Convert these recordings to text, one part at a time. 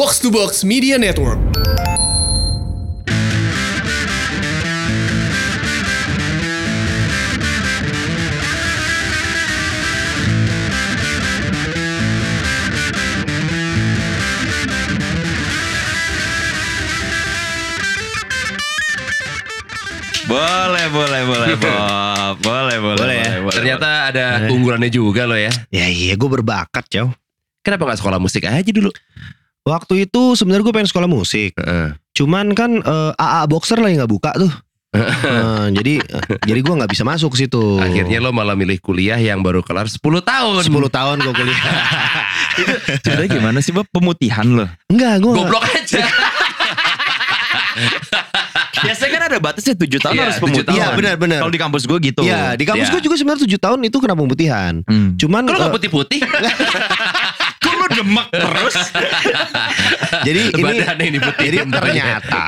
Box to Box Media Network. Boleh, boleh, boleh, Bob. Boleh, boleh, Boleh ya? Ternyata ada keunggulannya juga lo ya. Ya iya gue berbakat cow. Kenapa nggak sekolah musik aja dulu? Waktu itu sebenarnya gue pengen sekolah musik. Heeh. Cuman kan eh, AA Boxer lagi nggak buka tuh. Eh, jadi eh, jadi gue nggak bisa masuk ke situ. Akhirnya lo malah milih kuliah yang baru kelar 10 tahun. 10 tahun gue kuliah. Sebenarnya gimana sih, Bob? Pemutihan loh. Enggak, gue Goblok aja. Biasanya kan ada batasnya 7 tahun Iya, harus tujuh pemutihan. Iya benar benar. Kalau di kampus gue gitu. Iya di kampus Iya. gue juga sebenarnya 7 tahun itu kena pemutihan. Hmm. Cuman Kalau nggak eh, putih-putih, lu demek terus? jadi ini badannya ini putih. jadi ternyata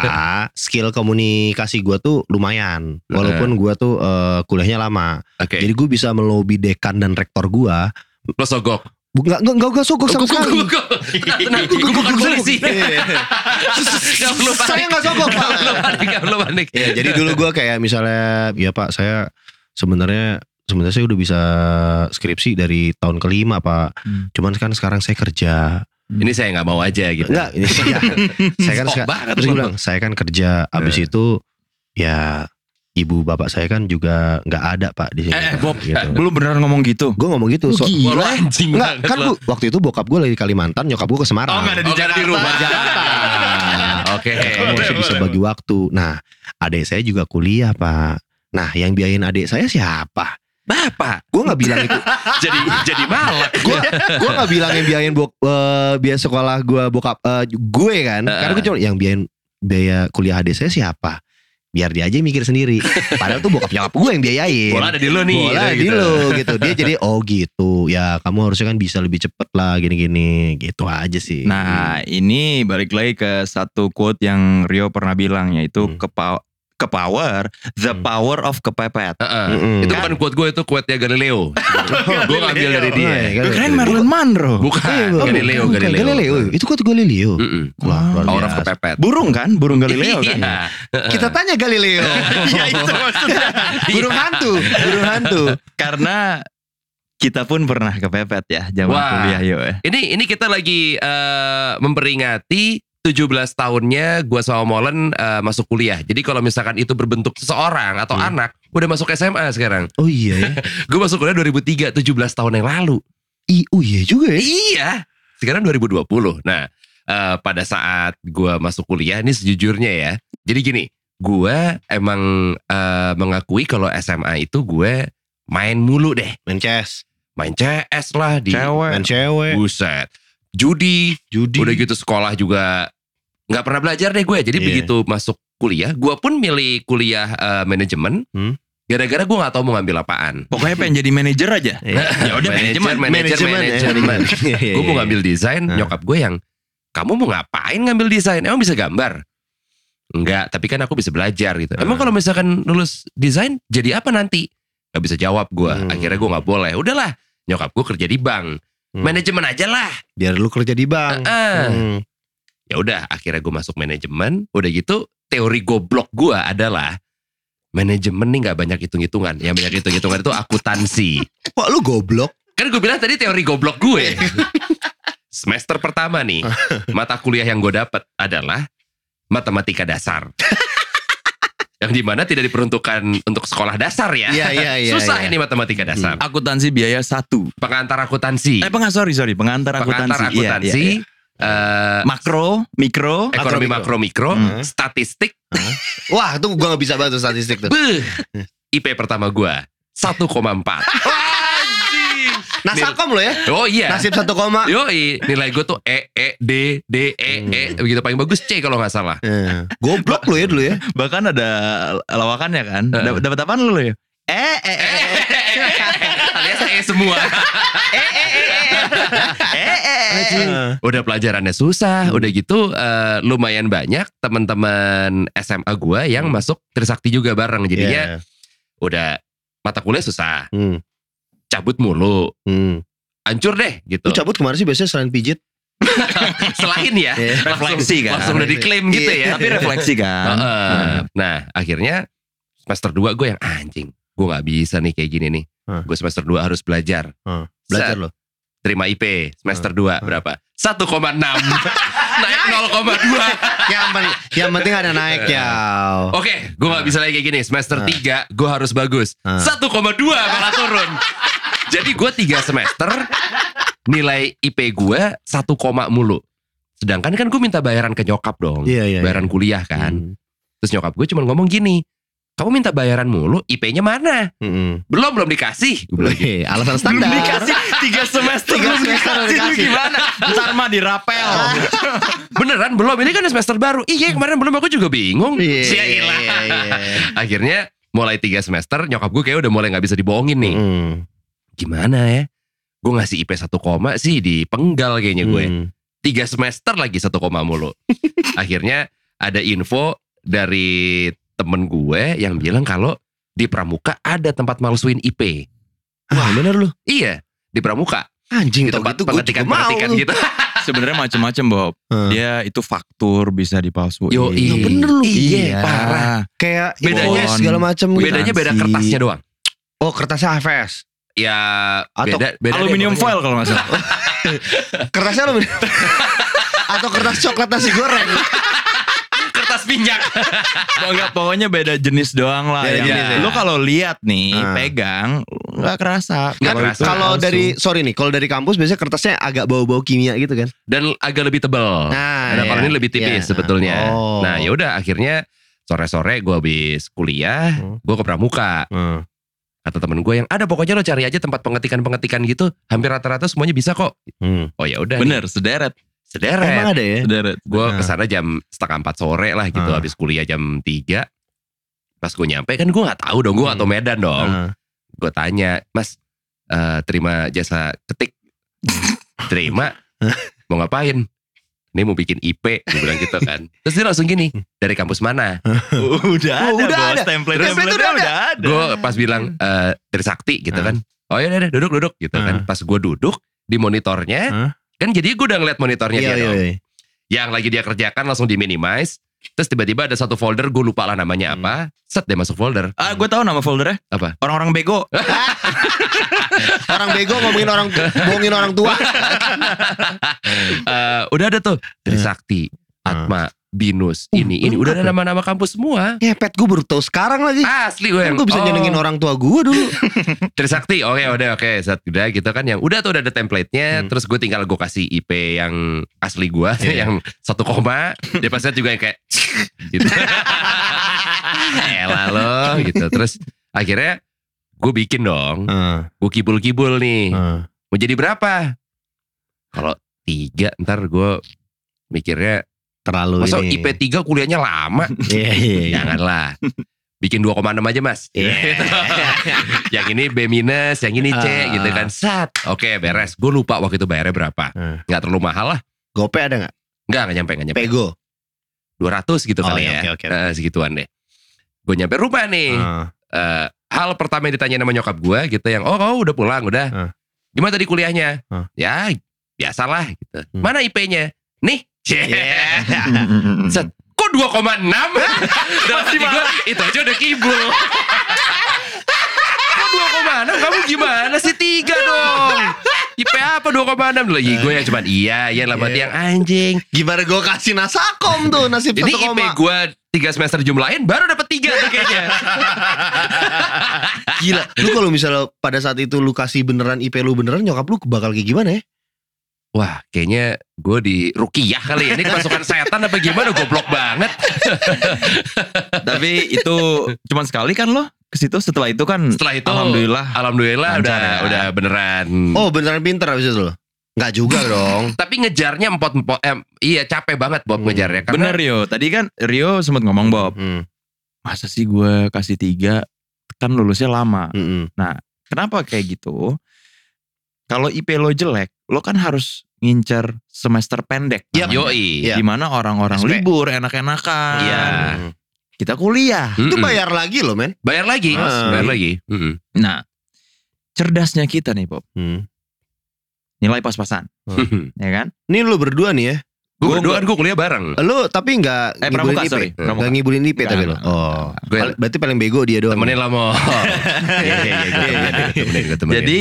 skill komunikasi gue tuh lumayan. Walaupun gue tuh eh, kuliahnya lama. Oke. Jadi gue bisa melobi dekan dan rektor gue. Lo sogok. Enggak enggak enggak sogok sama sekali. Tenang, gue bukan polisi. Saya nggak sogok, Pak. Panik, gak perlu panik. Ya, jadi dulu gue kayak misalnya, ya Pak, saya sebenarnya sebenarnya saya udah bisa skripsi dari tahun kelima Pak. Hmm. Cuman kan sekarang saya kerja. Ini saya nggak mau aja gitu. Enggak, ini ya, saya kan seka- banget terus gue bilang, saya kan kerja. Abis Eh. itu ya ibu bapak saya kan juga nggak ada Pak di sini. Eh, eh, Bob, gitu. Lu beneran ngomong gitu? Gue ngomong gitu. So, Wah, lo anjing Enggak, kan lo. gua, waktu itu bokap gue lagi di Kalimantan, nyokap gue ke Semarang. Oh, nggak ada Oh, nggak ada di rumah. Jakarta. Oke. Kamu masih bisa bagi waktu. Nah, adik saya juga kuliah, Pak. Nah, yang biayain adik saya siapa? Bapak. Gue nggak bilang itu. Jadi jadi malak. Gue gue nggak bilang yang biayain bok, eh, biaya sekolah gue bokap eh, gue kan. Karena gue cuma yang biayain biaya kuliah adik saya siapa? Biar dia aja mikir sendiri. Padahal tuh bokap nyokap gue yang biayain. Bola ada di lo nih. Bola gitu. di lo gitu. Dia jadi oh gitu. Ya kamu harusnya kan bisa lebih cepet lah gini-gini. Gitu aja sih. Nah, ini balik lagi ke satu quote yang Rio pernah bilang yaitu Hmm. kepa ke power, the Hmm. power of kepepet. Heeh. Mm-mm. Itu bukan quote gue itu quote-nya Galileo. gue ngambil dari dia. Oh, iya, keren Galileo. Marilyn Monroe. Bukan, bukan, Galileo, bukan, Galileo. Galileo. Itu kok Galileo. Mm-mm. Wah, luar Power of kepepet. Burung kan? Burung Galileo kan? Iya. Kita tanya Galileo. Iya itu maksudnya. burung hantu, burung hantu. Karena kita pun pernah kepepet ya zaman Wah. kuliah yo. ya. Ini ini kita lagi eh, memperingati 17 tahunnya gua sama Molen eh, masuk kuliah. Jadi kalau misalkan itu berbentuk seseorang atau Hmm. anak, udah masuk SMA sekarang. Oh iya ya. Gue masuk kuliah 2003, 17 tahun yang lalu. I, oh iya juga ya. Iya. Sekarang 2020. Nah, eh, pada saat gua masuk kuliah ini sejujurnya ya. Jadi gini, gua emang eh, mengakui kalau SMA itu gue main mulu deh. Main chess, Main CS lah di Cewek. main cewek, buset. Judi, judi. udah gitu sekolah juga nggak pernah belajar deh gue. Jadi Iya. begitu masuk kuliah, gua pun milih kuliah eh, manajemen. Hmm. Gara-gara gue nggak tahu mau ngambil apaan. Pokoknya pengen jadi manajer aja. Iya. Ya udah manajemen. manajer, Manajemen, ya. manajemen. Iya, iya, gue mau ngambil desain, Nah. nyokap gue yang kamu mau ngapain ngambil desain? Emang bisa gambar? Enggak, tapi kan aku bisa belajar gitu. Emang Nah. kalau misalkan lulus desain jadi apa nanti? Gak bisa jawab gue. Hmm. Akhirnya gue nggak boleh. Udahlah, nyokap gue kerja di bank. Hmm. Manajemen aja lah. Biar lu kerja di bank. Heeh. Hmm. Ya udah, akhirnya gue masuk manajemen. Udah gitu, teori goblok gue adalah manajemen nih nggak banyak hitung-hitungan. Yang banyak hitung-hitungan itu akuntansi. Wah lu goblok. Kan gue bilang tadi teori goblok gue. Semester pertama nih, mata kuliah yang gue dapat adalah matematika dasar. Yang di mana tidak diperuntukkan untuk sekolah dasar ya. Iya iya iya. Susah iya. ini matematika dasar. Akuntansi biaya satu. Pengantar akuntansi. Eh pengen sorry sorry pengantar Pengantar akuntansi. Iya, akuntansi. iya, iya. eh, Makro, mikro, ekonomi makro mikro, Hmm. statistik. Wah, tuh gua gak bisa bantu statistik tuh. Beuh, IP pertama gue 1,4. Nasakom lo ya. Oh iya. Nasib satu koma. Yoi, nilai gue tuh E, E, D, D, E, E. Begitu paling bagus C kalau nggak salah. Eh, Goblok lu ya dulu ya. bahkan ada lawakannya kan. Dap- Dapat apaan lu ya? Eh, eh, eh, Alias E semua. eh, eh, eh. Udah pelajarannya susah, udah gitu eh, lumayan banyak teman-teman SMA gua yang masuk Trisakti juga bareng. Jadinya Iya. udah mata kuliah susah, Hmm. Cabut mulu, Hmm. hancur deh gitu. Lu cabut ke mana sih biasanya selain pijit? Selain ya, langsung, Refleksi kan. langsung udah diklaim gitu Iya. ya. Tapi refleksi kan. Heeh. Nah, akhirnya semester 2 gue yang anjing. Gue nggak bisa nih kayak gini nih. Hah. Gue semester 2 harus belajar. Hah, Belajar Set, lo. Terima IP semester 2 Hah. berapa? 1,6. Naik 0,2. yang, pen- yang penting ada naik ya. Oke, gue nggak bisa lagi kayak gini. Semester Hah. 3 gue harus bagus. Hah. 1,2 malah turun. Jadi gue 3 semester nilai IP gue 1 koma mulu. Sedangkan kan gue minta bayaran ke nyokap dong. Iya iya. bayaran kuliah kan. Hmm. Terus nyokap gue cuma ngomong gini, kamu minta bayaran mulu, IP-nya mana? Hmm. Belum belum dikasih. Gue bilang gitu. Alasan standar. tiga semester Tiga semester udah dikasih. gimana? Ntar mah dirapel. Beneran belum? Ini kan semester baru. Iya kemarin belum aku juga bingung. Iya, Sia ilah. iya, iya. Akhirnya mulai tiga semester nyokap gue kayak udah mulai nggak bisa dibohongin nih. Hmm. Gimana ya? Gue ngasih IP 1 koma sih di penggal kayaknya gue. Hmm. Tiga semester lagi 1 koma mulu. Akhirnya ada info dari temen gue yang bilang kalau di Pramuka ada tempat malsuin IP. Wah bener lu. Iya, di Pramuka. Anjing Di tempat gitu gue juga mau. pengetikan-pengetikan tuh. gitu. Sebenarnya macam-macam Bob. Hmm. Dia itu faktur bisa dipalsuin. Yo, iya, bener lu. Iya, parah. Kayak Bedanya- segala macam. Bedanya beda kertasnya doang. Oh kertasnya HVS. Ya Atau beda, beda Aluminium foil kalau nggak salah. Kertasnya lo Atau kertas coklat nasi goreng. Kertas minyak. Enggak, pokoknya beda jenis doang lah. Beda Yang jenis ya. Lu kalau lihat nih, Ah. pegang nggak kerasa. Nggak Kalau kerasa. dari sorry nih, kalau dari kampus biasanya kertasnya agak bau-bau kimia gitu kan. Dan agak lebih tebal. Nah, Nah, kalau iya. ini lebih tipis Iya. sebetulnya. Oh. Nah, ya udah akhirnya sore-sore gue habis kuliah, Hmm. gue ke Pramuka. Hmm. Kata temen gue yang ada pokoknya lo cari aja tempat pengetikan-pengetikan gitu, hampir rata-rata semuanya bisa kok. Hmm. Oh ya udah. bener sederet, Sederet. Emang ada ya? sederet. Gue Nah. ke sana jam setengah empat sore lah gitu, Ah. habis kuliah jam 3 Pas gue nyampe kan gue nggak tahu dong, gue Hmm. atau Medan dong. Ah. Gue tanya, Mas, eh, terima jasa ketik? terima. mau ngapain? Ini mau bikin IP, gue bilang gitu kan. Terus dia langsung gini, dari kampus mana? udah Oh, ada, udah bos. ada. Template, Template template udah udah ada. Gue pas bilang eh, dari Sakti gitu kan. Oh ya udah duduk duduk gitu kan. Ah. Pas gue duduk di monitornya, kan jadi gue udah ngeliat monitornya Iya dia iya dong. iya. Yang lagi dia kerjakan langsung di minimize. Terus tiba-tiba ada satu folder gue lupa lah namanya Hmm. apa. Set dia masuk folder. Ah, gue tahu nama foldernya. Apa? Orang-orang bego. Orang bego ngomongin orang bohongin orang tua. Eh, udah ada tuh dari Ah. Sakti, Atma, Binus, Uh, ini ini udah ada ya? nama-nama kampus semua. Ngepet gue baru tahu sekarang lagi. Asli gue Kan gue bisa oh, nyenengin orang tua gue dulu. Trisakti, oke udah oke saat udah gitu kan yang udah tuh udah ada template-nya, Hmm. terus gue tinggal gue kasih IP yang asli gue Iya. yang satu koma, dia pasti juga yang kayak gitu. Elah lo gitu. Terus akhirnya gue bikin dong, Ah, gue kibul-kibul nih, ah. mau jadi berapa? Kalau tiga ntar gue mikirnya Terlalu masa ini. IP 3 kuliahnya lama, Iya iya iya. janganlah. Bikin 2,6 aja mas. Iya. yang ini B minus, yang ini C Ah. gitu kan. Sat. Oke beres. Gue lupa waktu itu bayarnya berapa. Nggak terlalu mahal lah. Gope ada nggak? Nggak, nggak nyampe, nggak nyampe. Pego. 200 gitu Oh, kali iya, ya. oke, oke, oke. Eh, segituan deh. Gue nyampe rumah nih. Ah. Eh, hal pertama yang ditanya sama nyokap gue gitu yang, oh kau udah pulang, udah. Ah. Gimana tadi kuliahnya? Ah. Ya biasalah gitu. Hmm. Mana IP-nya? Nih. Yeah. Set. Kok 2,6? Dalam hati gue, itu aja udah kibul. Kok 2,6? Kamu gimana sih? Tiga dong. IP apa 2,6? Loh, iya, gue yang cuman iya, iya lah berarti Iya. yang anjing. Gimana gue kasih nasakom tuh nasib Ini IP gue tiga semester jumlahin baru dapat tiga tuh kayaknya. Gila. Lu kalau misalnya pada saat itu lu kasih beneran IP lu beneran nyokap lu bakal kayak gimana ya? Wah, kayaknya gue di rukiah kali ya. Ini kemasukan setan apa gimana? Goblok banget. Tapi itu cuman sekali kan lo ke situ setelah itu kan Setelah itu, alhamdulillah alhamdulillah udah ya. udah beneran. Oh beneran pinter abis itu lo? Enggak juga dong. Tapi ngejarnya empot empot. Eh, iya capek banget Bob Hmm. ngejarnya. Karena bener Rio. Tadi kan Rio sempat ngomong Bob, Hmm, masa sih gue kasih tiga kan lulusnya lama. hmm, hmm. Kenapa kayak gitu? Kalau IP lo jelek, lo kan harus ngincer semester pendek. Namanya. Yoi. Iya. Di mana orang-orang libur enak-enakan. Iya. Kita kuliah. Itu Mm-mm. bayar lagi loh men. Bayar lagi, Ah. bayar lagi. Mm-mm. Nah, cerdasnya kita nih Bob. Hmm. nilai pas-pasan, ya kan? Ini lu berdua nih ya. Gue Gua- berdua kan gue kuliah bareng. Lu tapi nggak Eh, ngibulin pramuka, IP. sorry, pramuka. Ngibulin IP tapi lu. Nggak, Oh. Gue Berarti paling bego dia doang. temenin lah mau. Iya iya iya. Jadi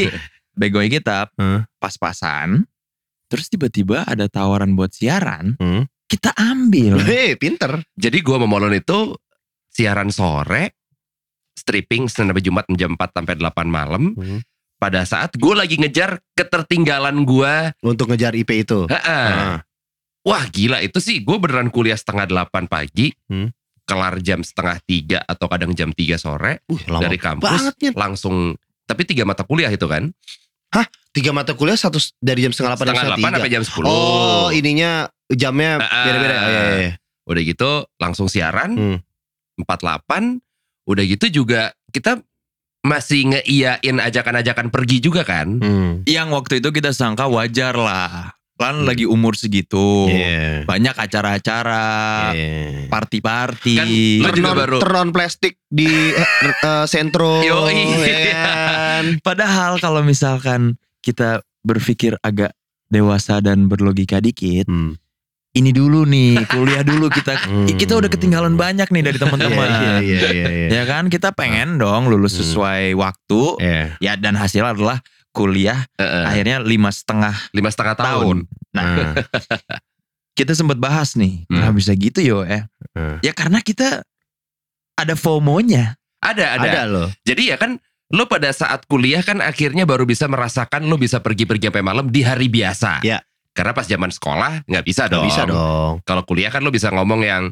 begoy kita Hah? pas-pasan, terus tiba-tiba ada tawaran buat siaran, Hmm. kita ambil. Hei, pinter. Jadi gue sama Molon itu siaran sore, stripping Senin sampai Jumat jam 4 sampai 8 malam. Hmm. Pada saat gue lagi ngejar ketertinggalan gue. Untuk ngejar IP itu. Ah. Wah gila itu sih gue beneran kuliah setengah 8 pagi. Hmm. Kelar jam setengah 3 atau kadang jam 3 sore. Uh, dari kampus banget langsung. Tapi tiga mata kuliah itu kan. Tiga mata kuliah satu dari jam setengah delapan Setengah sampai 8 tiga. sampai jam 10. Oh, ininya jamnya beda-beda. Oh, iya, iya. Udah gitu langsung siaran. Hmm. 48 udah gitu juga kita masih ngeiyain ajakan-ajakan pergi juga kan Hmm. Yang waktu itu kita sangka wajar lah. Kan lagi umur segitu. Iya. Banyak acara-acara, Iya. party-party. Kan, lu juga Ternon, baru- ternon plastik di eh, eh, sentro. Yoi. ya kan? Padahal kalau misalkan kita berpikir agak dewasa dan berlogika dikit, Hmm. ini dulu nih, kuliah dulu kita Hmm. kita udah ketinggalan banyak nih dari teman-teman. Iya, iya, iya, iya. Ya kan kita pengen dong lulus Hmm. sesuai waktu. Iya. Ya dan hasil adalah kuliah Heeh. akhirnya lima setengah lima setengah tahun, tahun. Nah Ah. kita sempat bahas nih, Hmm. kenapa bisa gitu yo eh? Hmm. Ya karena kita ada FOMO-nya. ada ada Ada loh. jadi ya kan lo pada saat kuliah kan akhirnya baru bisa merasakan lo bisa pergi-pergi sampai malam di hari biasa Ya. karena pas zaman sekolah nggak bisa dong bisa dong. kalau kuliah kan lo bisa ngomong yang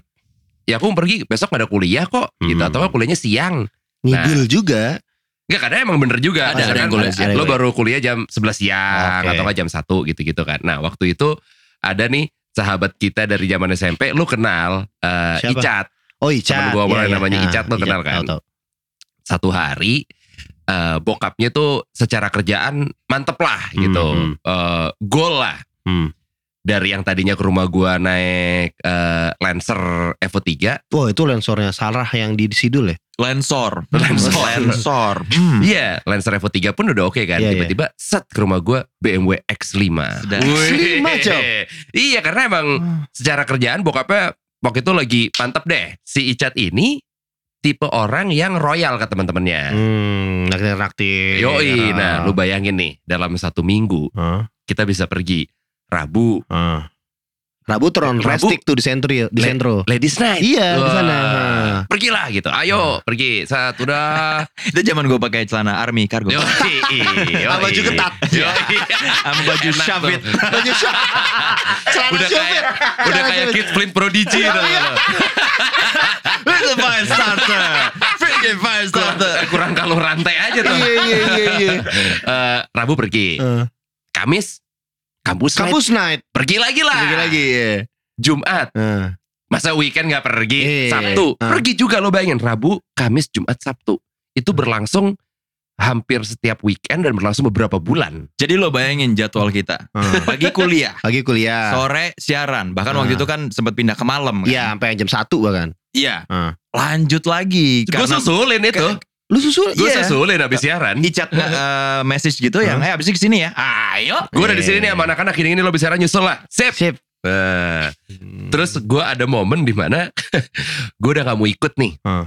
ya aku mau pergi besok gak ada kuliah kok gitu Hmm. atau nggak kuliahnya siang Ngidul juga. Nggak kadang emang bener juga Ada, ada yang kuliah siang. Lo baru kuliah jam 11 siang Oke. Atau nggak jam 1 gitu-gitu kan Nah waktu itu Ada nih sahabat kita dari zaman SMP Lu kenal Siapa? Icat Oh Icat. Temen gua Iya, iya. namanya Ah, Icat, lo kenal kan? tahu, tahu. Satu hari eh, Bokapnya tuh secara kerjaan Mantep lah gitu Hmm, Eh, Goal lah Hmm. Dari yang tadinya ke rumah gua naik eh, Lancer Evo 3 Wah itu lensornya Sarah yang di Sidul ya? Lensor. Lensor. Lensor. Hmm. Iya, Lancer Evo 3 pun udah oke kan. Iya, iya. Tiba-tiba set ke rumah gua BMW X5. Sudah. Wih. X5, Cok? Iya, karena emang secara kerjaan bokapnya waktu itu lagi mantep deh. Si Icat ini tipe orang yang royal ke teman-temannya. Hmm, naktir-naktir. Yoi, Ah. nah lu bayangin nih dalam satu minggu Hah? kita bisa pergi Rabu, Ah. Rabu turun Rabu- plastik tuh di sentro di sentro. Ladies Night. Iya di sana. Pergilah gitu. Ayo, pergi. Saat udah. Itu zaman gue pakai celana army kargo. Yoi. Sama baju ketat. Sama baju syafit. Baju syok. Celana udah syok, kayak ya. udah kayak Kid Flint Prodigy tuh. It's a fire starter. Freaking fire starter. Kurang kalau rantai aja tuh. Iya iya iya iya. Eh, Rabu pergi, Eh, Kamis kampus, night. Kampus night. pergi lagi lah. Lagi lagi ya. Jumat Eh, masa weekend nggak pergi. Iya. Sabtu Ah. pergi juga lo bayangin Rabu, Kamis, Jumat, Sabtu itu berlangsung hampir setiap weekend dan berlangsung beberapa bulan. Jadi lo bayangin jadwal kita. eh. Pagi kuliah, Lagi kuliah. sore siaran. Bahkan Ah. waktu itu kan sempat pindah ke malam. kan? Iya sampai jam 1 bahkan. Iya. Ah. Lanjut lagi. Gue susulin itu. Lu susul? Gue Iya. susulin habis siaran. Icat eh, message gitu yang eh abis ini ke sini ya. Ayo. Gue udah di sini Iya. nih sama anak-anak ini ini lo bisa nyusul lah. Sip. Sip. Nah, terus gue ada momen di mana gue udah gak mau ikut nih. Hmm.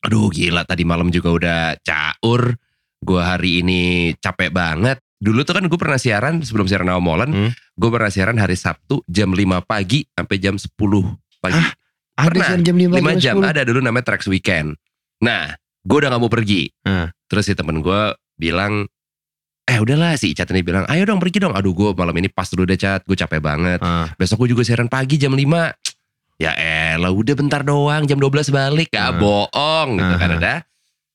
Aduh gila tadi malam juga udah caur. Gue hari ini capek banget. Dulu tuh kan gue pernah siaran sebelum siaran sama Molan. Hmm. Gue pernah siaran hari Sabtu jam 5 pagi sampai jam 10 pagi. Ada Pernah. siaran jam 5 5 jam ada dulu namanya Trax Weekend. Nah, gue udah gak mau pergi. Hmm. Terus si temen gue bilang, eh udahlah si Icat ini bilang, ayo dong pergi dong. Aduh gue malam ini pas dulu deh Cat, gue capek banget. Ah. Besok gue juga siaran pagi jam 5. Ya elah udah bentar doang jam 12 balik. Gak Hmm. bohong gitu kan Hmm. ada.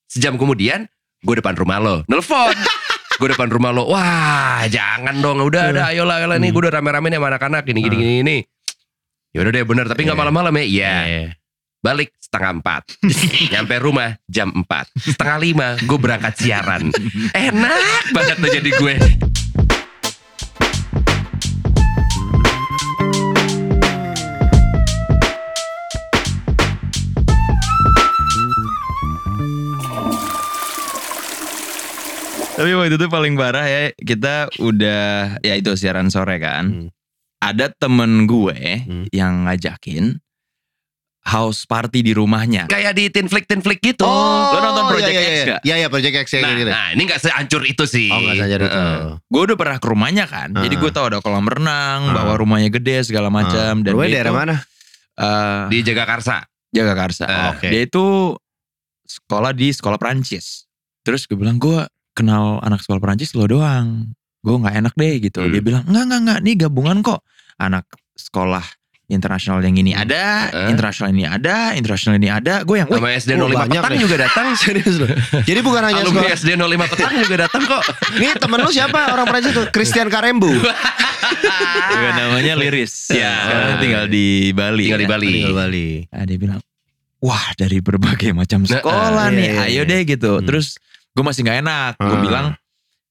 Sejam kemudian gue depan rumah lo. Nelfon. gue depan rumah lo. Wah jangan dong. Udah ada ayolah ayolah nih. Hmm. Gue udah rame-rame nih sama anak-anak. Gini gini Hmm. gini ini. Ya udah deh bener. Tapi nggak Iya. malam-malam ya. Iya. Iya. Balik setengah empat. Nyampe rumah jam empat. Setengah lima gue berangkat siaran. Enak banget tuh jadi gue. Tapi waktu itu paling parah ya kita udah ya itu siaran sore kan. Hmm. Ada temen gue Hmm. yang ngajakin house party di rumahnya. Kayak di Teen Flick Teen Flick gitu. Lo nonton iya, Project iya, X iya. nggak? Iya iya Project X ya Nah, gitu. nah, ini gak sehancur itu sih. Oh nggak saja itu. Heeh. Gue udah pernah ke rumahnya kan. Jadi Ah. gue tau ada kolam renang, Ah. bahwa rumahnya gede segala macam. Dan Rumahnya daerah mana? eh, Di Jagakarsa. Jagakarsa. Ah, oke. Dia itu sekolah di sekolah Perancis. Terus gue bilang gue kenal anak sekolah Perancis lo doang. Gue nggak enak deh gitu. Hmm. Dia bilang enggak enggak enggak. Nih gabungan kok. Anak sekolah internasional yang ini ada, Eh? internasional ini ada, internasional ini ada. Gue yang Sama SD oh, 05 banyak petang deh. juga datang. Serius loh. Jadi bukan hanya Alumni sekolah. SD 05 petang juga datang kok. Nih temen lu siapa orang Prancis tuh? Christian Karembu. juga namanya Liris. Ya. Sekarang tinggal di Bali. Tinggal di. Bali. Tinggal Bali. Nah, dia bilang, wah dari berbagai macam Nah, sekolah ah, nih, iya, iya, ayo iya. deh gitu. Hmm. Terus gue masih nggak enak. Gue Ah. bilang,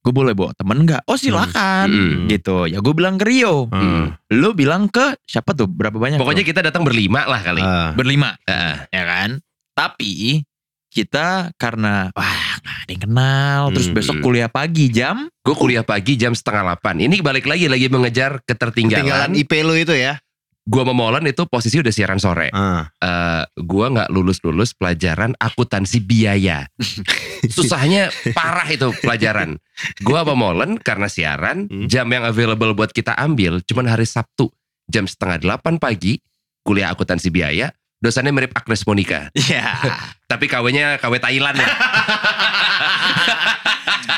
gue boleh bawa temen nggak? Oh silakan, Hmm. gitu. Ya gue bilang ke Rio. Hmm. Lu bilang ke siapa tuh? Berapa banyak? Pokoknya tuh? kita datang berlima lah kali. Ah. berlima, Heeh. ya kan? Tapi kita karena wah nggak ada yang kenal. Terus Hmm. besok kuliah pagi jam. Gue kuliah pagi jam setengah 8. Ini balik lagi lagi mengejar Ketinggalan ketertinggalan. IP lu itu ya. Gua sama itu posisi udah siaran sore. Ah. Eh, gua nggak lulus-lulus pelajaran akuntansi biaya. Susahnya parah itu pelajaran. Gua sama karena siaran Hmm. jam yang available buat kita ambil cuman hari Sabtu jam setengah delapan pagi kuliah akuntansi biaya. Dosannya mirip Agnes Monica, Ya. tapi kawenya KW Thailand ya.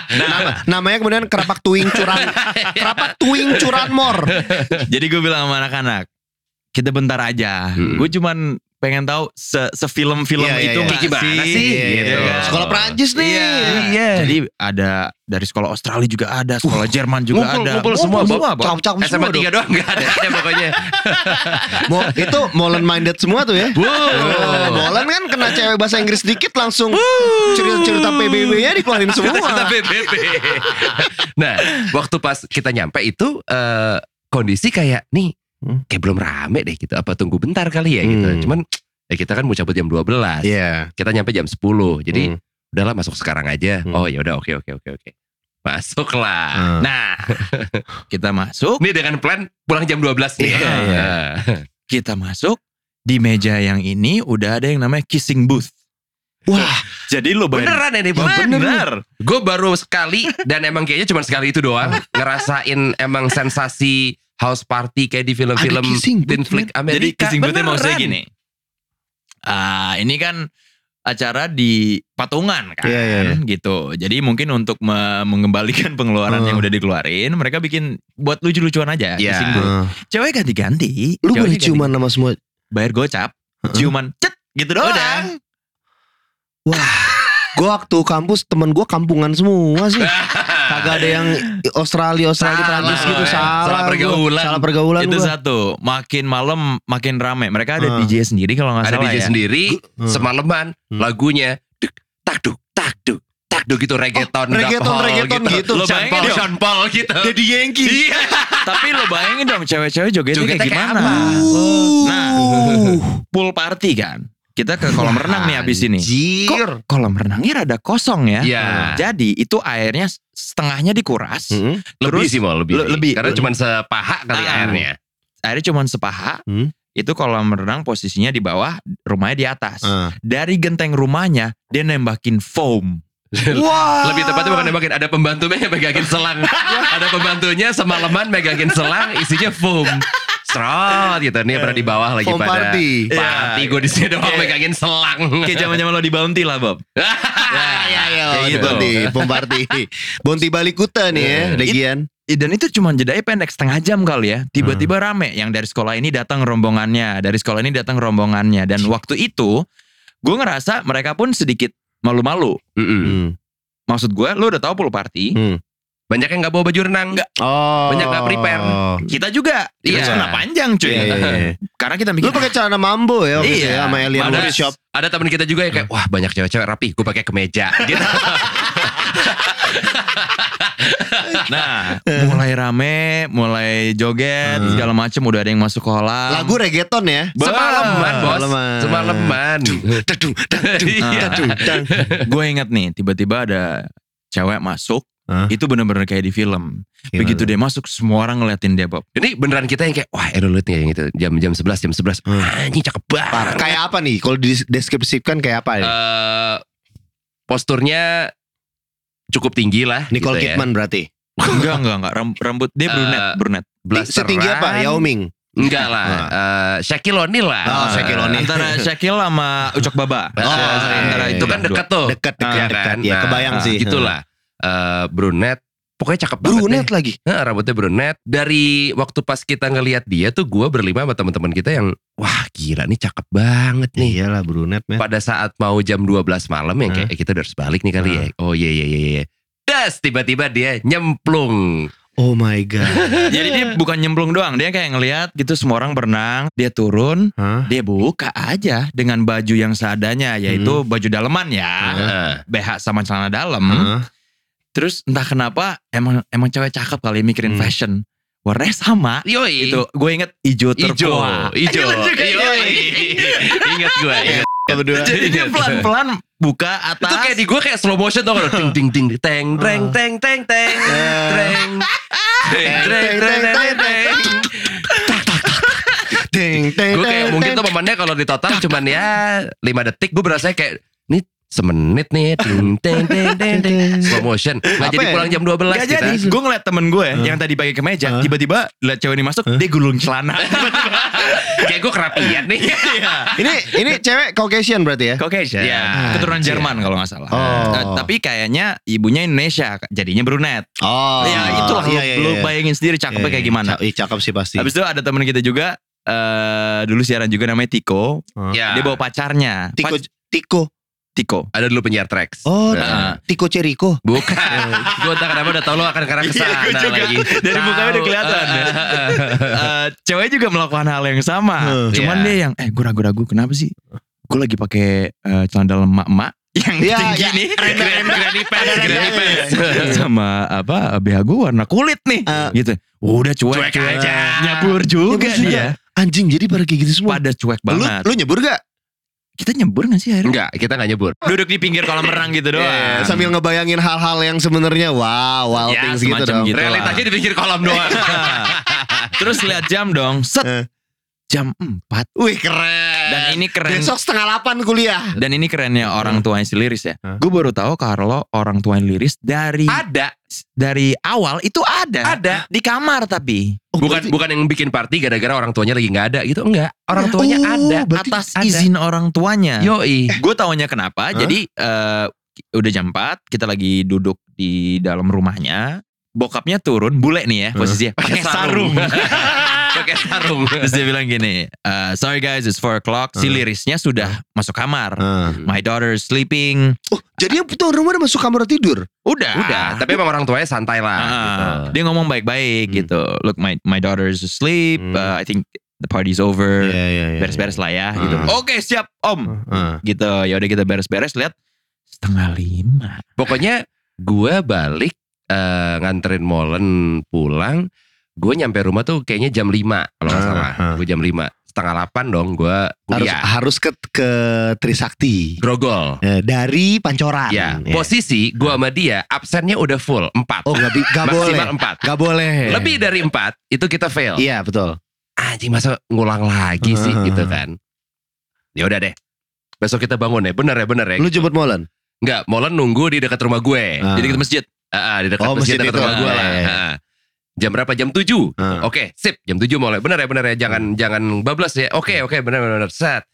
Nama, namanya kemudian kerapak tuing curan. kerapak tuing curanmor. Jadi gue bilang sama anak-anak, kita bentar aja. Hmm. Gue cuman pengen tahu se sefilm-film Iya, iya, itu iya. nggak Kayak gimana sih? sih? Iya, Gitu iya. kan. Sekolah Prancis nih. Iya. Iya. Jadi ada dari sekolah Australia juga ada, sekolah Jerman juga ngumpul- ada. ngumpul semua, Bob. Bob. Cakep-cakep SMA semua dong. 3 doang nggak ada ya pokoknya. Mo, itu Molen minded semua tuh ya. Wow. Molen kan kena cewek bahasa Inggris dikit langsung cerita-cerita PBB-nya dikeluarin semua. Kata BBB. nah, waktu pas kita nyampe itu eh, kondisi kayak nih Hmm. kayak belum rame deh gitu. Apa tunggu bentar kali ya gitu. Hmm. Cuman ya kita kan mau cabut jam 12. Iya. Kita nyampe jam 10. Jadi Hmm. udahlah masuk sekarang aja. Hmm. Oh ya udah oke oke oke oke. Masuklah. Ah. Nah, kita masuk, Ini dengan plan pulang jam 12 nih. Iya, iya. Ah. kita masuk di meja yang ini udah ada yang namanya kissing booth. Wah, Jadi lo bayar Beneran ini Ya, bener. Gue baru sekali dan emang kayaknya cuma sekali itu doang ngerasain emang sensasi house party kayak di film-film kissing teen flick Jadi Amerika. kissing booth-nya Beneran. maksudnya gini. Ah, ini kan acara di patungan kan Iya, iya, iya. gitu. Jadi mungkin untuk me- mengembalikan pengeluaran Hmm. yang udah dikeluarin, mereka bikin buat lucu-lucuan aja. Iya. kissing booth. Cewek ganti-ganti. lu boleh ganti- ciuman sama semua. bayar gocap, ciuman cet gitu doang. Udah. Gue waktu kampus temen gue kampungan semua sih. Kagak ada yang Australia, Australia, Salah, Prancis gitu. ya. Salah, Salah pergaulan. Salah pergaulan Itu gua. satu, makin malam makin rame. Mereka ada Ah. DJ sendiri kalau nggak Ada salah DJ ya. sendiri Hmm. semalaman Hmm. lagunya duk tak duk tak duk tak duk gitu reggaeton, Oh, reggaeton, reggaeton gitu. Lo Sean bayangin Paul, dong. Sean Paul gitu. Daddy Yankee. Iya. Tapi lo bayangin dong cewek-cewek jogetnya Jogetnya kayak kayak gimana. Nah, pool party kan. Kita ke kolam renang nih abis ini. Anjir. Kok kolam renangnya rada kosong ya? Iya. Jadi itu airnya setengahnya dikuras. Hmm. Lebih Terus sih mau lebih. le- lebih. Karena cuma sepaha kali Ah. airnya. Airnya cuma sepaha. Hmm. Itu kolam renang posisinya di bawah, rumahnya di atas. Ah. Dari genteng rumahnya dia nembakin foam. Wah. Lebih tepatnya bukan nembakin ada pembantunya yang megangin selang. ada pembantunya semalaman megangin selang isinya foam. Serot gitu. Nih pernah di bawah lagi Foam pada party. party gue di sini doang megangin selang. Kayak zaman-zaman lo di Bounty lah, Bob. Ya, ya, ya. Kayak gitu. Bonti, Pomparti. Bonti Balikuta nih ya, Legian. Eh, Dan itu cuma jedanya pendek setengah jam kali ya. Tiba-tiba rame yang dari sekolah ini datang rombongannya, dari sekolah ini datang rombongannya. Dan waktu itu gue ngerasa mereka pun sedikit malu-malu. Mm-mm. Hmm. Maksud gue, lo udah tahu pool party, Banyak yang nggak bawa baju renang. Nggak. Oh. Banyak nggak prepare. kita juga. Kita Iya. celana panjang cuy. Iya, iya, iya. Karena kita Lu mikir, pakai celana mambo ya itu Iya. ya sama Alien Ada, Workshop. ada teman kita juga yang kayak wah banyak cewek-cewek rapi, gue pakai kemeja. Gitu. nah mulai rame, mulai joget, Hmm. segala macem udah ada yang masuk kolam. Lagu reggaeton ya. Semalaman bos, Semalaman. semalaman. Iya. gue inget nih, tiba-tiba ada cewek masuk, Hah? itu bener-bener kayak di film. Gimana Begitu tuh? dia masuk semua orang ngeliatin dia Bob. Ini beneran kita yang kayak wah Errol liat nih yang itu jam jam 11 jam 11. Hmm. Anjing cakep banget. Parah. Kayak apa nih? Kalau dideskripsikan kayak apa ya? Eh, posturnya cukup tinggi lah. Nicole gitu ya. Kidman berarti. enggak enggak enggak Ram- rambut dia brunet Eh, brunet. Blasteran. Setinggi apa? Yao Ming. Enggak lah. Nah. Eh, Shaquille O'Neal lah. Oh, Shaquille O'Neal. Antara Shaquille sama Ucok Baba. Oh, antara iya, itu iya. kan dekat tuh. Dekat, Ya dekat, dekat. kan? Ya, Nah, kebayang sih. Gitulah. Eh, brunet. Pokoknya cakep banget. Brunet deh. lagi. Nah, rambutnya brunet. Dari waktu pas kita ngelihat dia tuh gue berlima sama teman-teman kita yang wah gila nih cakep banget nih. Iyalah brunet men. Pada saat mau jam 12 malam yang kayak "Eh, kita udah harus balik nih kali ya. Oh iya iya iya iya. Das tiba-tiba dia nyemplung. Oh my god. Jadi dia bukan nyemplung doang, dia kayak ngelihat gitu semua orang berenang, dia turun, Hah? dia buka aja dengan baju yang seadanya yaitu Hmm. baju daleman ya, Heeh. BH sama celana dalam. Hah? Terus entah kenapa emang emang cewek cakep kali mikirin Hmm. fashion. Warnanya sama. Yoi. Itu gue inget hijau Ijo, ijo. Yoi. Ingat gue, ingat. Berdua. Jadi dia pelan-pelan buka atas. Itu kayak di gue kayak slow motion tau gak? Ding ding ding teng treng teng teng teng Eh. treng Treng, treng, treng, treng, treng. Ding, ding, Gue kayak ding, mungkin ding. tuh momennya kalau di total cuman ya 5 detik gue berasa kayak nih semenit nih ting teng teng teng teng slow motion nggak jadi ya? pulang jam 12 Gak kita jadi, gue ngeliat temen gue Huh? yang tadi pakai kemeja, Huh? tiba-tiba liat cewek ini masuk, dia gulung celana. kayak gue kerapian nih Ini ini cewek Caucasian berarti ya? Caucasian, Ya. keturunan Anjir. Jerman kalau nggak salah. Oh. Eh, tapi kayaknya ibunya Indonesia, jadinya brunette. Oh. ya itulah Iya, lu, iya, lu iya. bayangin sendiri cakepnya Iya, kayak iya. gimana. Cakep sih pasti. Habis itu ada temen kita juga eh dulu siaran juga namanya Tiko. ya Dia bawa pacarnya. Tiko Pac- Tiko. Tiko. ada dulu penyiar tracks Oh, Nah. Tiko Ceriko. bukan gue entah kenapa udah tau lo akan karena Iya, ke sana gua juga. lagi Dari mukanya udah kelihatan ya. Eh, cewek juga melakukan hal yang sama. Huh. Cuman Iya. dia yang eh gue ragu-ragu kenapa sih? Gue lagi pakai eh, celana dalam emak-emak yang Iya, tinggi iya. nih. granny pants granny pants sama apa BH gue warna kulit nih Eh. gitu. Udah cuek, Cuek aja. Nyabur juga juga. dia. Anjing jadi pada kayak gitu semua. Pada cuek Lu, banget. lu nyebur gak? Kita nyebur gak sih akhirnya? enggak kita nggak nyebur Duduk di pinggir kolam renang gitu doang. Iya, sambil ngebayangin hal-hal yang sebenarnya wow, wow Ya, things gitu dong. gitu. realitanya di pinggir kolam doang Terus lihat jam dong. Set. Eh. Jam 4. Wih keren. Dan ini keren. Besok setengah 8 kuliah. Dan ini kerennya orang tuanya si Liris ya. Hah? Gue baru tahu kalau orang tuanya Liris dari ada dari awal itu ada. ada Di kamar tapi. Oh, bukan berarti- bukan yang bikin party gara-gara orang tuanya lagi nggak ada gitu enggak orang tuanya Oh, ada atas ada. izin orang tuanya. yoi Gue taunya kenapa. Hah? Jadi eh, udah jam 4 kita lagi duduk di dalam rumahnya. Bokapnya turun, bule nih ya posisinya. Pakai sarung. pakai sarung Terus dia bilang gini, "Eh, sorry guys, it's 4 o'clock. Si Hah? lirisnya sudah masuk kamar. Ah. My daughter is sleeping. Oh, jadi yang tuan rumah udah masuk kamar tidur. Udah. udah tapi emang orang tuanya santai lah Ah, gitu. Dia ngomong baik-baik Hmm. gitu. Look, my my daughter is asleep. Hmm. Uh, I think the party's over. Iya, iya, iya. Beres-beres lah ya. Hmm. Gitu. Oke siap om. Ah. Gitu. Ya udah kita beres-beres. Lihat setengah lima. pokoknya gue balik eh, nganterin Molen pulang gue nyampe rumah tuh kayaknya jam 5 kalau nggak Ah, salah ah. gue jam 5 setengah 8 dong gue Harus kuliah harus ke ke Trisakti. grogol Eh, dari Pancoran. ya posisi gue sama dia absennya udah full 4 Oh nggak bi- nggak boleh. maksimal 4 Nggak boleh. lebih dari 4 itu kita fail Iya betul. anjing masa ngulang lagi sih Ah. gitu kan ya udah deh besok kita bangun ya bener ya bener ya Lu jemput Molen? Enggak, Molen nunggu di dekat rumah gue Ah. Jadi kita masjid. Ah, ah, di dekat Oh, masjid masjid dekat rumah gue Ah, lah iya, iya. Ah. Jam berapa jam 7 Ah. Oke, sip. Jam 7 mulai. Bener ya, bener ya. Jangan jangan bablas ya. Oke, oke, bener bener. bener. Set.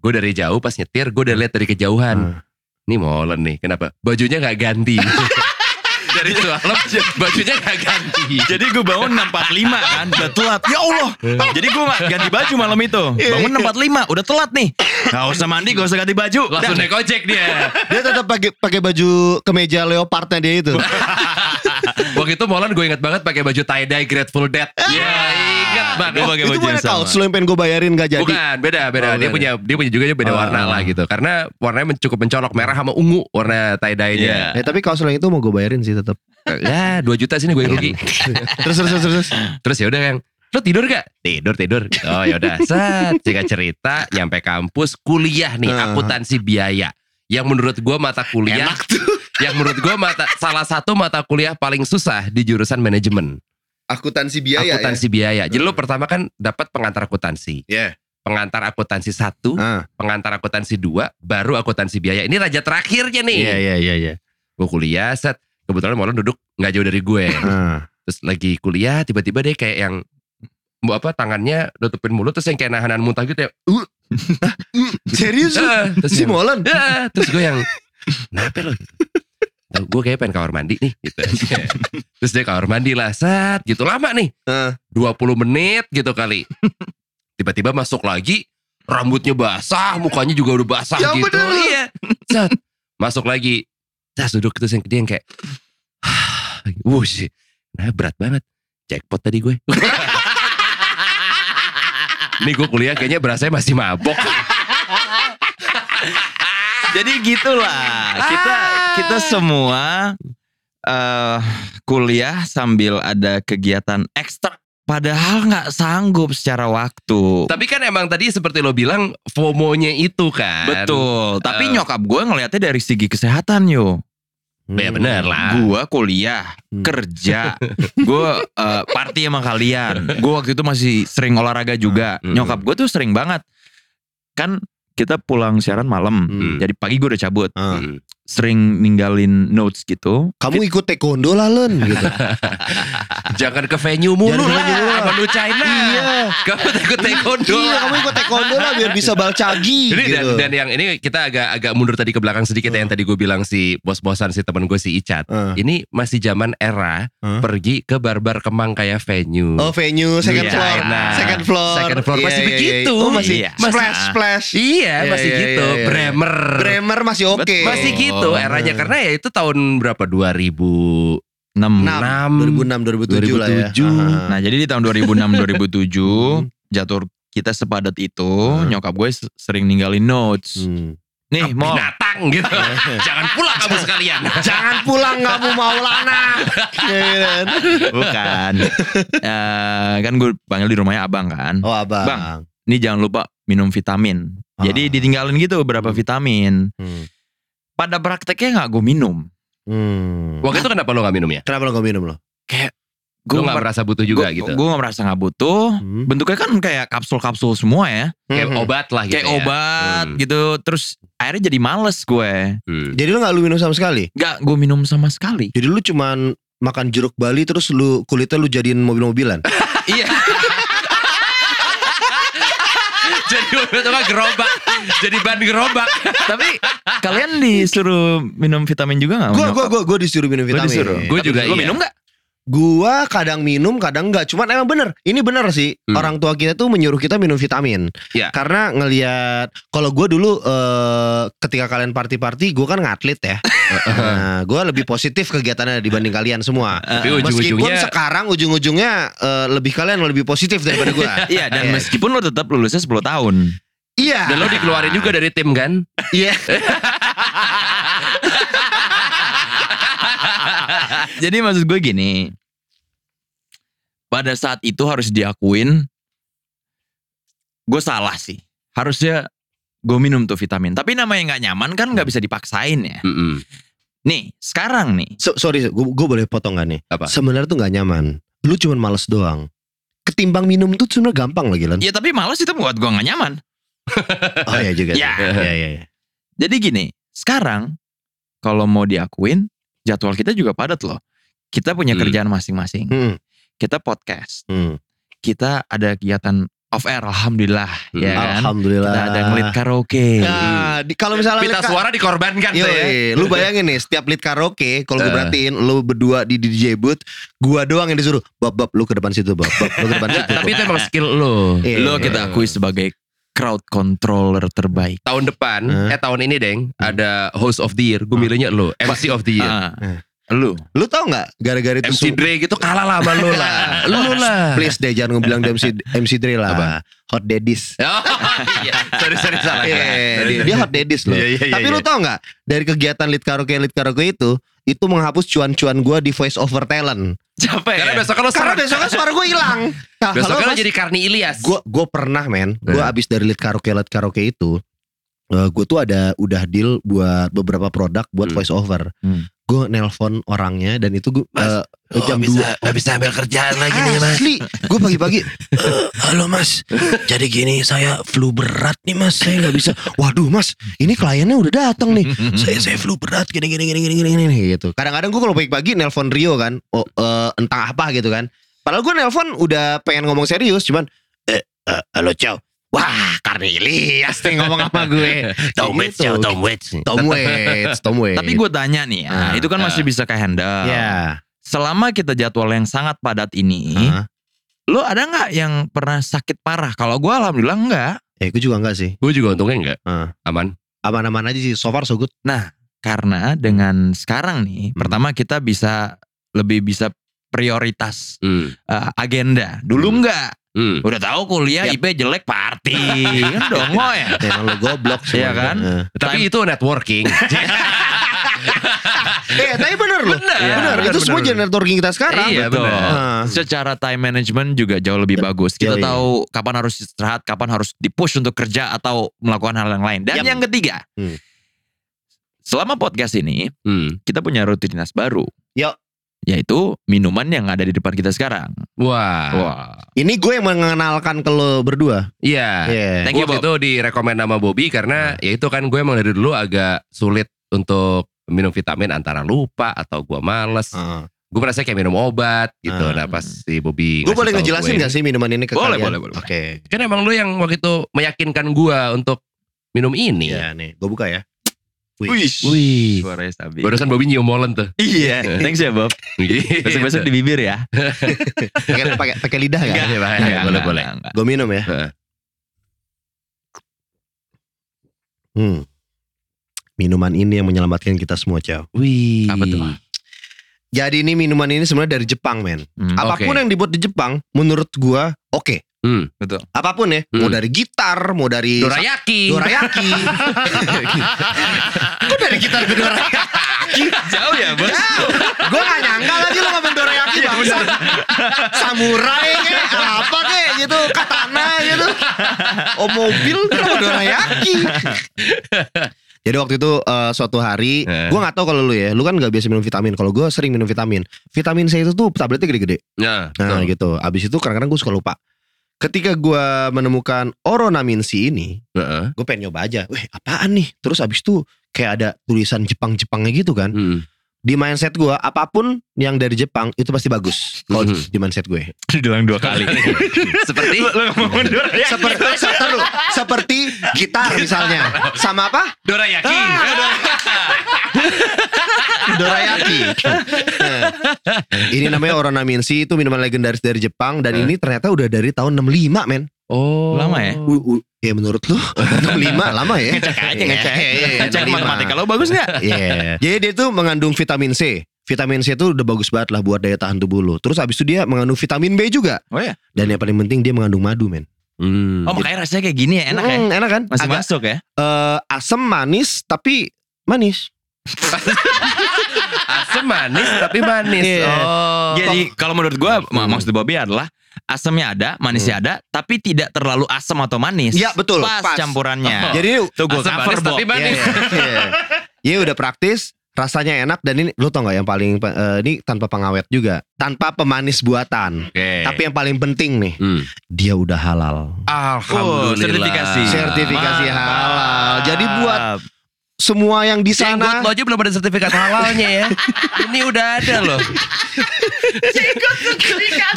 Gue dari jauh pas nyetir, gue udah lihat dari kejauhan. Ah. Nih molen nih. Kenapa? Bajunya nggak ganti. dari semalam bajunya nggak ganti. Jadi gue bangun 6.45 kan. Udah telat. Ya Allah. Jadi gue gak ganti baju malam itu. Bangun 6.45. Udah telat nih. Gak usah mandi. Gak usah ganti baju. Langsung naik ojek dia. Dia tetap pakai pakai baju kemeja leopardnya dia itu. Waktu itu molen gue inget banget pakai baju tie dye Grateful Dead. Iya, inget banget. Gue pakai itu baju yang sama. kaos lu yang pengen gue bayarin gak jadi. Bukan, beda, beda. Oh, dia beda. punya dia punya juga beda Oh, warna oh. lah gitu. Karena warnanya cukup mencolok merah sama ungu warna tie dye-nya. Eh tapi kaos lu yang itu mau gue bayarin sih tetap. Ya, 2 juta sini gue yang rugi. terus terus terus terus. Terus ya udah yang lo tidur gak? Tidur tidur. Oh ya udah. Set. Jika cerita nyampe kampus kuliah nih Ah. akuntansi biaya. Yang menurut gue mata kuliah Enak tuh. Yang menurut gue mata salah satu mata kuliah paling susah di jurusan manajemen Akuntansi biaya akuntansi biaya. Jadi lo pertama kan dapat pengantar akuntansi, ya. pengantar akuntansi satu, Ah. pengantar akuntansi dua, baru akuntansi biaya. Ini raja terakhirnya nih. Iya iya iya iya. Gue kuliah set, kebetulan Molan duduk nggak jauh dari gue. Ah. Terus lagi kuliah tiba-tiba deh kayak yang bu apa tangannya nutupin mulut terus yang kayak nahanan muntah gitu ya. Uh, Serius? ah, terus si Molan? Ah, terus gue yang kenapa lo gue kayak pengen kamar mandi nih gitu. Terus dia kamar mandi lah set gitu. Lama nih. Ah. 20 menit gitu kali. Tiba-tiba masuk lagi rambutnya basah mukanya juga udah basah Ya gitu. bener. Iya set. Masuk lagi. Terus duduk terus yang dia yang kayak wush nah berat banget. Jackpot tadi gue. Nih gue kuliah kayaknya berasa masih mabok Jadi gitulah kita kita semua eh kuliah sambil ada kegiatan ekstra. Padahal nggak sanggup secara waktu. Tapi kan emang tadi seperti lo bilang FOMO-nya itu kan. Betul. Tapi Eh. nyokap gue ngelihatnya dari segi kesehatan yo. Ya bener lah. Gue kuliah, Hmm. kerja, gue eh, party sama kalian. Gue waktu itu masih sering olahraga juga. Hmm. Nyokap gue tuh sering banget. Kan kita pulang siaran malam. Hmm. Jadi pagi gue udah cabut. Ah. Hmm. Sering ninggalin notes gitu. Kamu ikut taekwondo lah Len gitu. Jangan ke venue mulu Jangan ke lah. lu China. Iya. Kamu takut taekwondo iya kamu ikut taekwondo lah biar bisa balcagi Jadi gitu. dan, dan yang ini kita agak agak mundur tadi ke belakang sedikit ya, yang tadi gue bilang si bos-bosan si temen gue si Icat. Ah. Ini masih zaman era Hah? pergi ke barbar Kemang kayak venue. Oh venue second Iya, floor, nah. second floor, Second floor Iya, masih iya, begitu. iya. Oh masih Iya. splash Masih- splash. Iya, Iya, masih iya, gitu. iya, iya. Bremer. Bremer masih oke. Betul. Masih gitu eranya Hmm. karena ya itu tahun berapa 2000 6. Enam. 2006 2007 lah ya. 2007. Ah. Nah jadi di tahun 2006-2007 Hmm. jatuh kita sepadat itu Hmm. nyokap gue sering ninggalin notes. Hmm. Nih mau binatang gitu. Jangan pulang kamu sekalian. Jangan pulang kamu Maulana. Iya kan? bukan. Eh, kan gue panggil di rumahnya abang kan. Oh abang. Bang. Nih jangan lupa minum vitamin. Jadi Ah. ditinggalin gitu beberapa Hmm. vitamin. Hmm. Pada prakteknya nggak gue minum. Hmm. Waktu itu kenapa lo gak minum ya? Kenapa lo gak minum lo? Gue Lo gak merasa butuh juga gitu? Gue gak merasa nggak butuh. Hmm. Bentuknya kan kayak kapsul-kapsul semua ya. Kayak Hmm. obat lah gitu Kayak ya? obat Hmm. gitu. Terus akhirnya jadi males gue. Hmm. Jadi lo gak lu minum sama sekali? Gak gue minum sama sekali. Jadi lu cuman makan jeruk Bali terus lu kulitnya lu jadiin mobil-mobilan. Iya. Jadi kan gerobak. Jadi ban gerobak. Tapi kalian disuruh minum vitamin juga gak? Gua gua gua gua disuruh minum Gue vitamin. disuruh. Gua juga Lo iya. minum gak? Gua kadang minum, kadang enggak. Cuman emang bener. Ini bener sih. Hmm. Orang tua kita tuh menyuruh kita minum vitamin. Iya. Karena ngelihat kalau gua dulu eh, ketika kalian party-party, gua kan ngatlet ya. nah, gua lebih positif kegiatannya dibanding kalian semua. Tapi Meskipun ujung-ujungnya sekarang ujung-ujungnya eh, lebih kalian lebih positif daripada gua. Iya dan Iya. meskipun lo tetap lulusnya 10 tahun. Iya. dan lo dikeluarin juga dari tim kan? Iya. Jadi maksud gue gini. Pada saat itu harus diakuin. Gue salah sih. Harusnya gue minum tuh vitamin. Tapi namanya nggak nyaman kan nggak bisa dipaksain ya. Mm-mm. Nih sekarang nih. So- sorry, gua boleh potong gak nih? Apa? Sebenarnya tuh nggak nyaman. Lu cuman males doang. Ketimbang minum tuh sebenarnya gampang lagi Len. Ya tapi males itu buat gue nggak nyaman. Oh iya juga. sih. Ya. Iya iya iya. Jadi gini. Sekarang kalau mau diakuin jadwal kita juga padat loh. Kita punya Hmm. kerjaan masing-masing. Hmm, Kita podcast. hmm. Kita ada kegiatan off air. Alhamdulillah. Hmm. Ya kan. Alhamdulillah. Kita ada ngelit karaoke. Nah, di, kalau misalnya Pita ka- suara dikorbankan tuh ya. lu bayangin nih setiap lead karaoke kalau gue Eh. perhatiin lu berdua di DJ booth, gua doang yang disuruh bab bab lu ke depan situ bab bab lu ke depan situ. tapi itu emang skill lo. Iya. Lo kita akui sebagai crowd controller terbaik. Tahun depan, Eh. eh tahun ini deng, ada host of the year. Gue milihnya lo, MC of the year. Eh. Lu. Lu tau nggak gara-gara itu MC Dre gitu kalah lah sama lo lah. Lu lah. please deh jangan bilang MC MC Dre lah. Apa? Hot Daddies. Oh, iya. Sorry, sorry, salah. Iya, Sorry, dia, dia hot daddies loh. Iya, iya, iya, Tapi iya. lu tau nggak dari kegiatan lead karaoke lead karaoke itu itu menghapus cuan-cuan gua di voice over talent. Capek Karena ya? besok lo Karena seret. besoknya suara gue hilang. Nah, Besok lo jadi Karni Ilyas. Gue gue pernah men, gue Eh. abis dari lead karaoke lead karaoke itu, gue tuh ada udah deal buat beberapa produk buat Hmm. voice over. Hmm. Gue nelpon orangnya dan itu gue Mas, eh, jam dua Gak bisa ambil kerjaan lagi nih mas. Asli, gue pagi-pagi. "Eh, halo mas, jadi gini saya flu berat nih mas, saya nggak bisa. Waduh mas, ini kliennya udah datang nih. saya saya flu berat gini gini gini gini gini, gini gitu. Kadang-kadang gue kalau pagi-pagi nelpon Rio kan, oh, eh, entah apa gitu kan. Padahal gue nelpon udah pengen ngomong serius, cuman eh, eh, halo Chow. Wah, Karnelias nih ngomong apa gue. Tom Waits, Gitu. Chow, Tom Waits. Tom Waits, Tom Waits. Tapi gue tanya nih, ya, Ah, itu kan masih bisa ke handle. ya. Selama kita jadwal yang sangat padat ini, Ah. lo ada nggak yang pernah sakit parah? Kalau gue alhamdulillah enggak. Eh, gue juga enggak sih. Gue juga untungnya enggak. Ah. Aman. Aman-aman aja sih. So far so good. Karena dengan sekarang nih, Hmm. pertama kita bisa lebih bisa prioritas Hmm. eh, agenda. Dulu Hmm. enggak. Hmm. Udah tahu kuliah Yap. IP jelek party. kan dongo ya. Emang lo goblok Iya semua. kan? Eh. Tapi itu networking. Eh tapi bener loh Bener. Iya, Bener bener, Itu semua bener. jadi networking kita sekarang Iya, Betul. bener. Secara time management juga jauh lebih bagus. Kita Iya, iya. tahu kapan harus istirahat, kapan harus dipush untuk kerja atau melakukan hal yang lain. Dan Yap. yang ketiga, Hmm. selama podcast ini Hmm. kita punya rutinitas baru. Yuk. Yaitu minuman yang ada di depan kita sekarang. Wah. Wah. Ini gue yang mengenalkan ke lo berdua Iya. Iya Thank Gue you, waktu itu direkomend sama Bobby karena ya itu kan gue emang dari dulu agak sulit untuk minum vitamin antara lupa atau gue males. Ah. Gue merasa kayak minum obat gitu. Ah. Nah pas si Bobby Gue boleh ngejelasin gue gak sih minuman ini ke Boleh, kalian? boleh, boleh. Oke Kan emang lu yang waktu itu meyakinkan gue untuk minum ini. Iya nih gue buka ya Wih. Wih. Suaranya stabil. Barusan Bobby nyium molen tuh. Iya. Thanks ya Bob. Besok-besok di bibir ya. Pakai pakai pakai lidah gak? Enggak, Enggak, boleh enggak, boleh. enggak, enggak. Gue minum ya Heeh. hmm. Minuman ini yang menyelamatkan kita semua Chow Wih. Apa tuh? Jadi ini minuman ini sebenarnya dari Jepang men Hmm, Apa pun Oke. yang dibuat di Jepang Menurut gue oke Hmm. Betul. Apa pun ya Hmm. Mau dari gitar Mau dari Dorayaki. Dorayaki Kok dari gitar ke dorayaki Jauh ya bos. Gue gak nyangka lagi lo ngomong dorayaki Iya, bangsa. Samurai kayak apa kayak gitu Katana gitu Oh mobil kenapa dorayaki Jadi waktu itu eh, suatu hari Eh. Gue gak tahu kalau lu ya Lu kan gak biasa minum vitamin Kalau gue sering minum vitamin Vitamin C itu tuh tabletnya gede-gede Nah, Nah betul. gitu Abis itu kadang-kadang gue suka lupa Ketika gue menemukan Oronamin C ini Heeh. Gue pengen nyoba aja Weh apaan nih Terus abis itu Kayak ada tulisan Jepang-Jepangnya gitu kan Hmm. Di mindset gue apa pun yang dari Jepang itu pasti bagus kalau Mhm. di mindset gue Dibilang dua kali. Seperti ngomong Dorayaki. seperti seperti, seperti gitar misalnya sama apa Dorayaki. dorayaki Nah, ini namanya Oronamin C itu minuman legendaris dari Jepang dan Eh. ini ternyata udah dari tahun 65 men Oh. Lama ya? U- u- ya menurut lu 65 lama ya Ngecek aja ngecek. Iya, iya, iya, Ngecek 65. matematika lo bagus nggak? Iya. Jadi dia tuh mengandung vitamin C. Vitamin C itu udah bagus banget lah buat daya tahan tubuh lu. Terus abis itu dia mengandung vitamin B juga. Oh ya. Dan yang paling penting dia mengandung madu men. Hmm. Oh makanya rasanya kayak gini ya enak ya. Hmm, enak kan? Masih Agak masuk ya. eh, asam manis tapi manis. Asam manis tapi manis. Iya. Oh. Jadi kalau menurut gua Hmm. maksud Bobby adalah asamnya ada, manisnya ada, tapi tidak terlalu asam atau manis. Iya betul. Pas, campurannya. Oh. Jadi Tuh gua Asam cover manis tapi manis. Iya, iya. Iya udah praktis, rasanya enak dan ini lu tau nggak yang paling eh, ini tanpa pengawet juga, tanpa pemanis buatan. Oke. Tapi yang paling penting nih, Hmm. dia udah halal. Alhamdulillah. Oh, sertifikasi. Sertifikasi Mantap. halal. Jadi buat Semua yang di Jenggot sana lo aja belum ada sertifikat halalnya ya. Ini udah ada loh.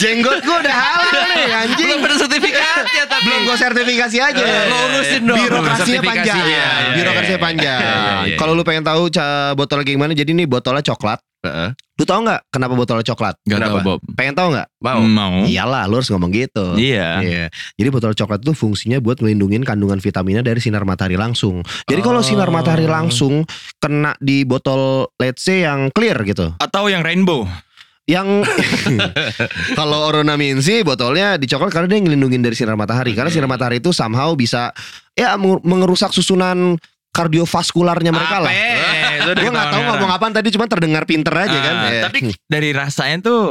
jenggot gue udah halal nih anjing. Belum ada sertifikatnya tapi. Belum gue sertifikasi aja. Lo urusin dong Birokrasinya panjang. Birokrasinya iya, panjang. iya, iya, iya. Kalau lu pengen tahu botolnya kayak gimana, jadi ini botolnya coklat. Heeh. Lu tahu nggak kenapa botolnya coklat? Gak tau Kenapa? Bob. Pengen tahu nggak? Mau. Mau. Iyalah, lu harus ngomong gitu. Iya. Iya. Jadi botol coklat itu fungsinya buat melindungi kandungan vitaminnya dari sinar matahari langsung. Jadi kalau Oh. sinar matahari langsung kena di botol let's say yang clear gitu. Atau yang rainbow. Yang kalau Oronamin sih botolnya di coklat karena dia ngelindungin dari sinar matahari. Karena sinar matahari itu somehow bisa ya meng- mengerusak susunan kardiovaskularnya mereka lah. Gue nggak tahu ngomong apaan tadi cuma terdengar pinter aja kan. Ah, Ya. Tapi dari rasanya tuh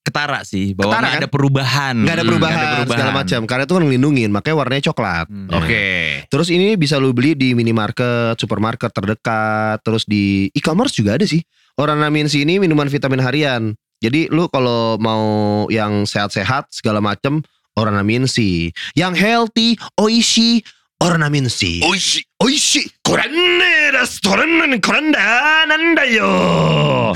ketara sih bahwa Ketara, kan? ada perubahan. nggak ada Hmm, perubahan, nggak ada segala macam karena itu kan ngelindungin makanya warnanya coklat Hmm. Oke. terus ini bisa lu beli di minimarket supermarket terdekat terus di e-commerce juga ada sih Oranamin C ini minuman vitamin harian jadi lu kalau mau yang sehat-sehat segala macam Oranamin C yang healthy oishi Oranamin C Oishi. 美味しい。これねえ。レストランにこれねえなんだよ。